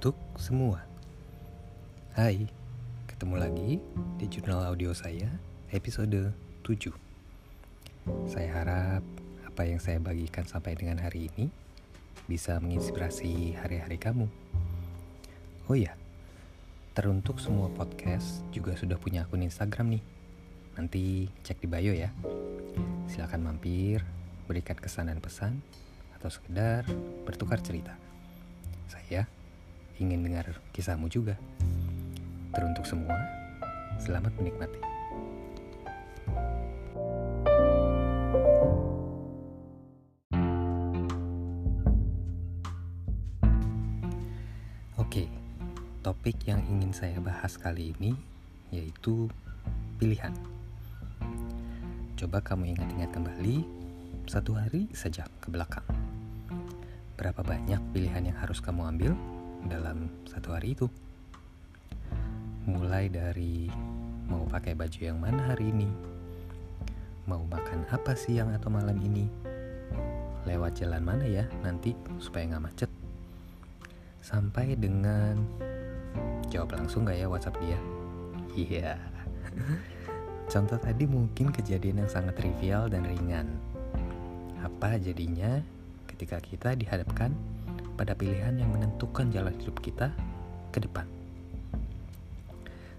untuk semua. Hai, ketemu lagi di jurnal audio saya episode 7. Saya harap apa yang saya bagikan sampai dengan hari ini bisa menginspirasi hari-hari kamu. Oh ya, teruntuk semua podcast juga sudah punya akun Instagram nih. Nanti cek di bio ya. Silahkan mampir, berikan kesan dan pesan, atau sekedar bertukar cerita. Saya ingin dengar kisahmu juga. Teruntuk semua, selamat menikmati. Oke, topik yang ingin saya bahas kali ini yaitu pilihan. Coba kamu ingat-ingat kembali satu hari saja ke belakang. Berapa banyak pilihan yang harus kamu ambil dalam satu hari itu? Mulai dari mau pakai baju yang mana hari ini, mau makan apa siang atau malam ini, lewat jalan mana ya nanti supaya nggak macet, sampai dengan jawab langsung gak ya WhatsApp dia? Iya. Contoh tadi mungkin kejadian yang sangat trivial dan ringan. Apa jadinya ketika kita dihadapkan pada pilihan yang menentukan jalan hidup kita ke depan?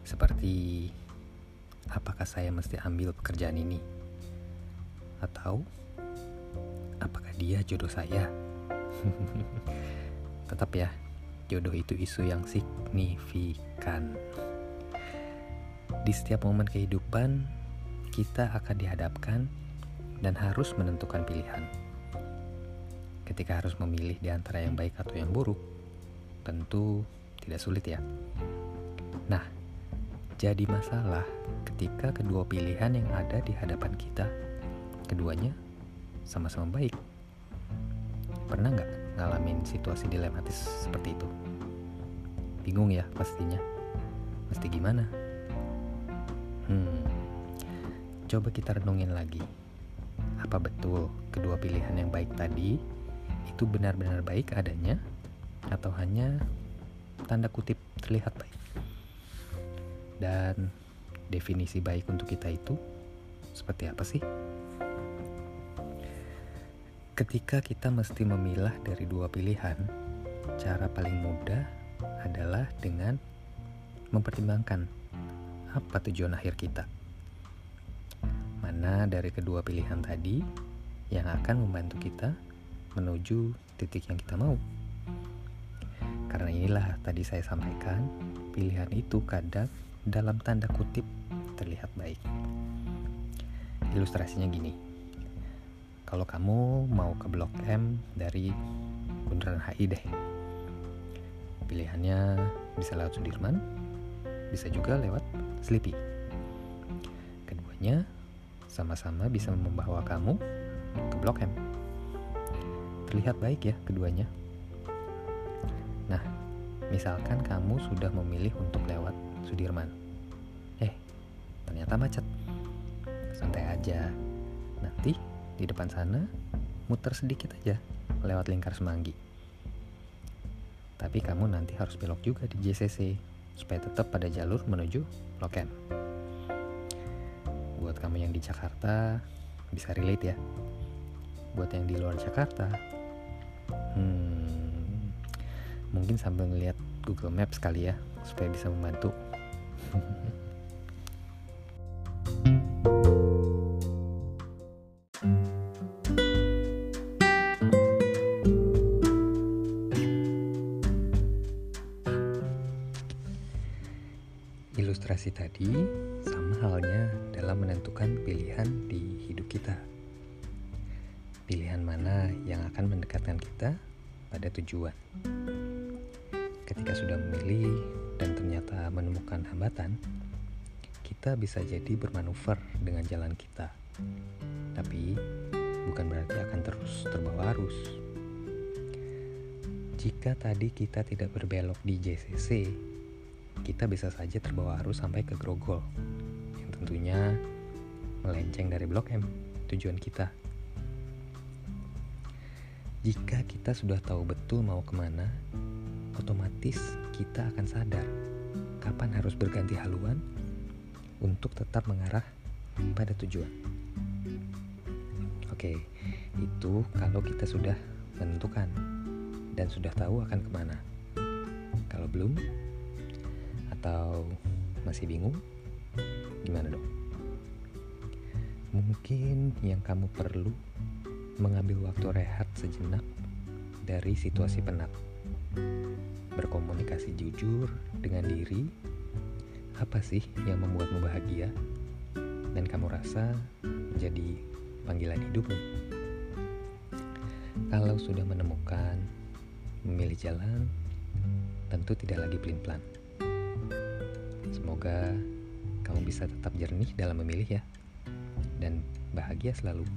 Seperti apakah saya mesti ambil pekerjaan ini? Atau apakah dia jodoh saya? Tetap ya, jodoh itu isu yang signifikan. Di setiap momen kehidupan, kita akan dihadapkan dan harus menentukan pilihan. Ketika harus memilih di antara yang baik atau yang buruk, tentu tidak sulit ya. Nah, jadi masalah ketika kedua pilihan yang ada di hadapan kita, keduanya sama-sama baik. Pernah nggak ngalamin situasi dilematis seperti itu? Bingung ya pastinya. Mesti gimana? Hmm, coba kita renungin lagi. Apa betul kedua pilihan yang baik tadi itu benar-benar baik adanya atau hanya tanda kutip terlihat baik? Dan definisi baik untuk kita itu seperti apa sih? Ketika kita mesti memilah dari dua pilihan, cara paling mudah adalah dengan mempertimbangkan apa tujuan akhir kita. Mana dari kedua pilihan tadi yang akan membantu kita menuju titik yang kita mau. Karena inilah tadi saya sampaikan, pilihan itu kadang dalam tanda kutip terlihat baik. Ilustrasinya gini. Kalau kamu mau ke Blok M dari Bundaran HI deh. Pilihannya bisa lewat Sudirman, bisa juga lewat Sleepy. Keduanya sama-sama bisa membawa kamu ke Blok M. Terlihat baik ya keduanya. Nah, misalkan kamu sudah memilih untuk lewat Sudirman. Eh, ternyata macet. Santai aja. Nanti di depan sana muter sedikit aja lewat lingkar semanggi. Tapi kamu nanti harus belok juga di JCC supaya tetap pada jalur menuju M. Buat kamu yang di Jakarta bisa relate ya. Buat yang di luar Jakarta, mungkin sambil ngeliat Google Maps kali ya supaya bisa membantu. Ilustrasi tadi sama halnya dalam menentukan pilihan di hidup kita. Pilihan mana yang akan mendekatkan kita pada tujuan. Ketika sudah memilih dan ternyata menemukan hambatan, kita bisa jadi bermanuver dengan jalan kita. Tapi bukan berarti akan terus terbawa arus. Jika tadi kita tidak berbelok di JCC, kita bisa saja terbawa arus sampai ke Grogol, yang tentunya melenceng dari Blok M, tujuan kita. Jika kita sudah tahu betul mau ke mana, otomatis kita akan sadar kapan harus berganti haluan untuk tetap mengarah pada tujuan. Oke, itu kalau kita sudah menentukan dan sudah tahu akan ke mana. Kalau belum, atau masih bingung, gimana dong? Mungkin yang kamu perlu mengambil waktu rehat sejenak dari situasi penat. Berkomunikasi jujur dengan diri, apa sih yang membuatmu bahagia dan kamu rasa menjadi panggilan hidupmu. Kalau sudah menemukan, memilih jalan, tentu tidak lagi pelin-pelan. Semoga kamu bisa tetap jernih dalam memilih ya, dan bahagia selalu.